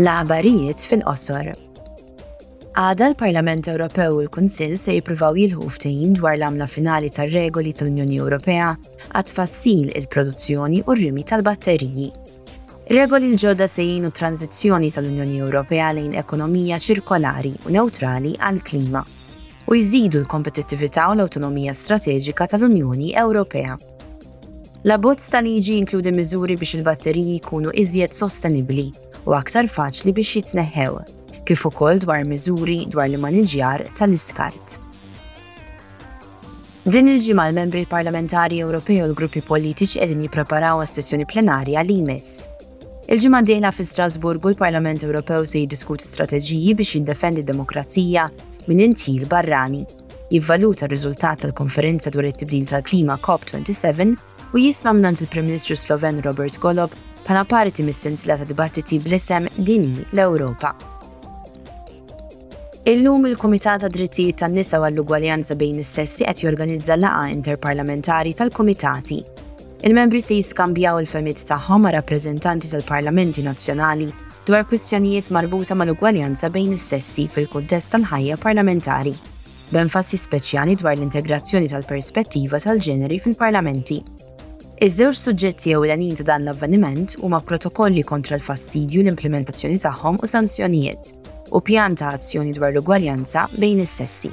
L-aħbarijiet fil-qosor. Għada l-Parlament Ewropew u l-Kunsill se jippruvaw jilħu ftehim dwar l-għamla finali tar-regoli tal-Unjoni Ewropea għat tfassil il-produzzjoni u r-rimi tal-batteriji. Regoli l-ġodda se jgħinu t-tranżizzjoni tal-Unjoni Ewropea lejn ekonomija ċirkolari u newtrali għall-klima. u jżidu l-kompetittività u l-awtonomija strateġika tal-Unjoni Ewropea. L-abbozz ta' liġi jinkludi miżuri biex il-batteriji jkunu iżjed sostenibbli u aktar faċli biex jitneħħew, kif ukoll dwar miżuri dwar l-immaniġġjar tal-iskart. Din il-ġimgħa l-Membri Parlamentari Ewropej u l-gruppi politiċi qegħdin jippreparaw għas-sessjoni plenarja li jmiss. Il-ġimgħa d-dieħla fi Strasburgu l-Parlament Ewropew se jiddiskuti strateġiji biex jiddefendi d-demokrazija minn intil barrani, jivvaluta r-riżultat tal-Konferenza dwar it-Tibdil tal-Klima COP27 u jisma' mingħand il-Prim Ministru Sloven Robert Golob bħala parti mis-sensiela ta' dibattiti bl-isem Din hi l-Ewropa. Illum il-Kumitat ta' Drittijiet tan-Nisa u għall-Ugwaljanza bejn is-Sessi qed jorganizza laqgħa interparlamentari tal-Kumitati Il-Membri se jiskambjaw il-fehmiet tagħhom ma' rappreżentanti tal-parlamenti nazzjonali dwar kwistjonijiet marbuta mal-ugwaljanza bejn is-sessi fil-kuntest tal-ħajja parlamentari, b'enfasi speċjali dwar l-integrazzjoni tal-perspettiva tal-ġeneri fil-parlamenti. Iż-żewġ suġġetti ewlenin ta' dan l-avveniment huma protokolli kontra l-fastidju, l-implimentazzjoni tagħhom u sanzjonijiet, u pjan ta' azzjoni dwar l-ugwaljanza bejn is-sessi.